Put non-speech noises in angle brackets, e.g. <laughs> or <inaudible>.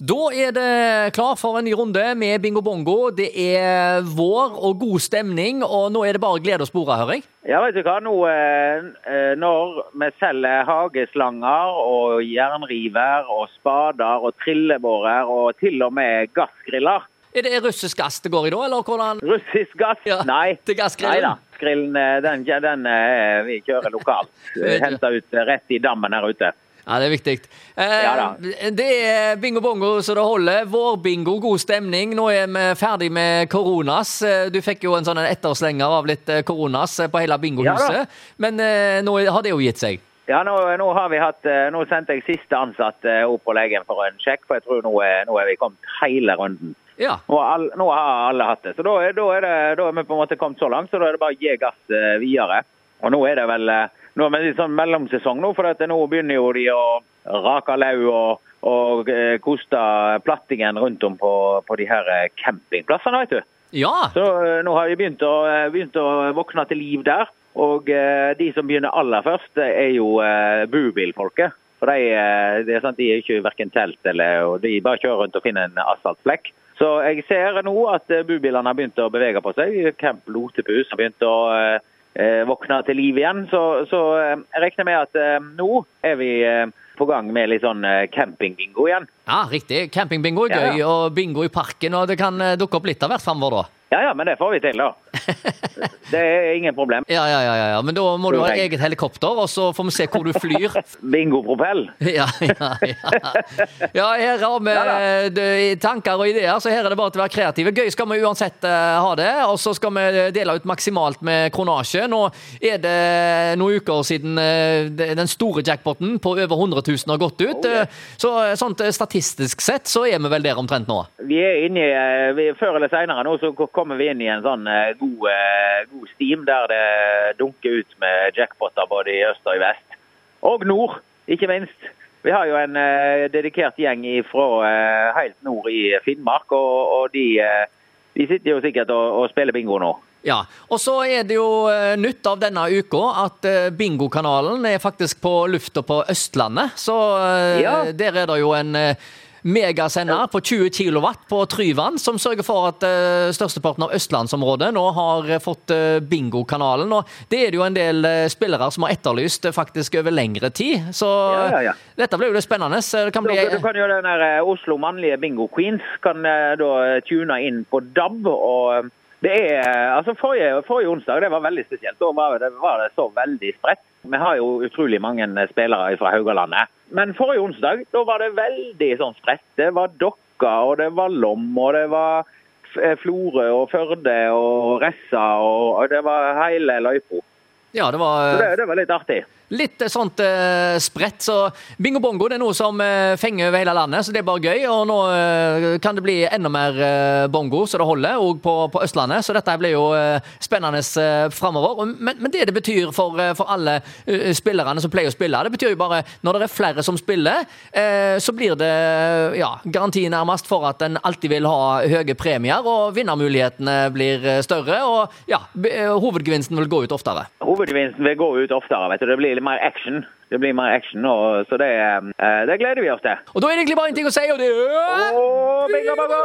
Da er det klar for en ny runde med bingo bongo. Det er vår og god stemning, og nå er det bare glede og spore, hører jeg? Ja, vet du hva. Nå eh, når vi selger hageslanger og jernriver og spader og trillebårer og til og med gassgriller Er det russisk gass det går i da, eller hvordan? Russisk gass? Ja, Nei. til gassgrillen. Nei da. Grillen den, den, den eh, vi kjører lokalt. <laughs> Henter ut eh, rett i dammen her ute. Ja, det er viktig. Eh, Ja det er bingo bongo så det holder. Vårbingo, god stemning. Nå er vi ferdig med koronas. Eh, Du fikk jo en sånn etterslenger av litt eh, koronas eh, på hele bingohuset. Men eh, nå har det jo gitt seg. Ja, nå, nå har vi hatt eh, Nå sendte jeg siste ansatt eh, opp på legen for en sjekk, for jeg tror nå er, nå er vi kommet hele runden. Ja. Nå har, alle, nå har alle hatt det. Så da da, er det, da er vi på en måte kommet så langt, så da er det bare å gi gass eh, videre. Og nå er det vel eh, nå er det litt sånn mellomsesong nå, for at nå begynner jo de å rake lau og, og eh, koste plattingen rundt om på, på de her eh, campingplassene, vet du. Ja. Så nå har de begynt å, begynt å våkne til liv der. Og de som begynner aller først, er jo bubilfolket. For de, det er sant, de er ikke verken telt eller og De bare kjører rundt og finner en asfaltflekk. Så jeg ser nå at bubilene har begynt å bevege på seg. Camp Lotepus har begynt å eh, våkne til liv igjen. Så, så eh, jeg regner med at eh, nå er vi på gang med litt sånn eh, campingbingo igjen. ja, riktig. Campingbingo er gøy, ja. og bingo i parken. Og det kan eh, dukke opp litt av hvert framover, da. Ja ja, men det får vi til, da. <laughs> Det er ingen problem. Ja, ja, ja, ja, ja. Men da må du ha eget helikopter, og så får vi se hvor du flyr. <laughs> Bingopropell. <laughs> Ja, ja, ja. ja her har vi Ja eh, tanker og ideer, så her er det bare til å være kreative. Gøy skal vi uansett ha det, og så skal vi dele ut maksimalt med kronasje. Nå er det noen uker siden den store jackpoten på over 100 000 har gått ut. Oh, yeah. Så eh, sånt eh, statistisk sett så er vi vel der omtrent nå. Vi er inne i, eh, Før eller senere nå så kommer vi inn i en sånn god, god steam der det dunker ut med jackpoter både i øst og i vest. Og nord, ikke minst. Vi har jo en dedikert gjeng fra helt nord i Finnmark, og, og de, de sitter jo sikkert og, og spiller bingo nå. Ja, og så er det jo eh, nytt av denne uka at eh, bingokanalen er faktisk på lufta på Østlandet. Så eh, Ja. der er det jo en megasender på 20 kW på Tryvann som sørger for at uh, størsteparten av østlandsområdet nå har fått eh, bingokanalen. Og det er det jo en del spillere som har etterlyst faktisk over lengre tid. Så Ja, ja, ja. dette blir jo det spennende. Så det kan bli du kan jo den der Oslo mannlige bingo queens kan da tune inn på DAB. og det er, altså forrige, forrige onsdag det var veldig spesielt. Da var det, var det så veldig spredt. Vi har jo utrolig mange spillere fra Haugalandet. Men forrige onsdag da var det veldig sånn spredt. Det var Dokka, og det var Lom, og det var eh, Florø og Førde og Ressa, og, det var hele løypa. Ja, det var Så det, det var litt artig. Litt eh, sånt eh, spredt, så bingo bongo det er noe som eh, fenger over hele landet, så det er bare gøy. Og nå eh, kan det bli enda mer eh, bongo så det holder, òg på, på Østlandet. Så dette blir jo eh, spennende eh, framover. Men, men det det betyr for, for alle uh, spillerne som pleier å spille, det betyr jo bare når det er flere som spiller, så blir det ja, garanti nærmest for at en alltid vil ha høye premier, og vinnermulighetene blir større. Og ja, hovedgevinsten vil gå ut oftere. Hovedgevinsten vil gå ut oftere. vet du. Det blir litt mer action. Det blir mer action, og, så det, eh, det gleder vi oss til. Og da er det egentlig bare én ting å si, og det er Åh, bingo, bingo!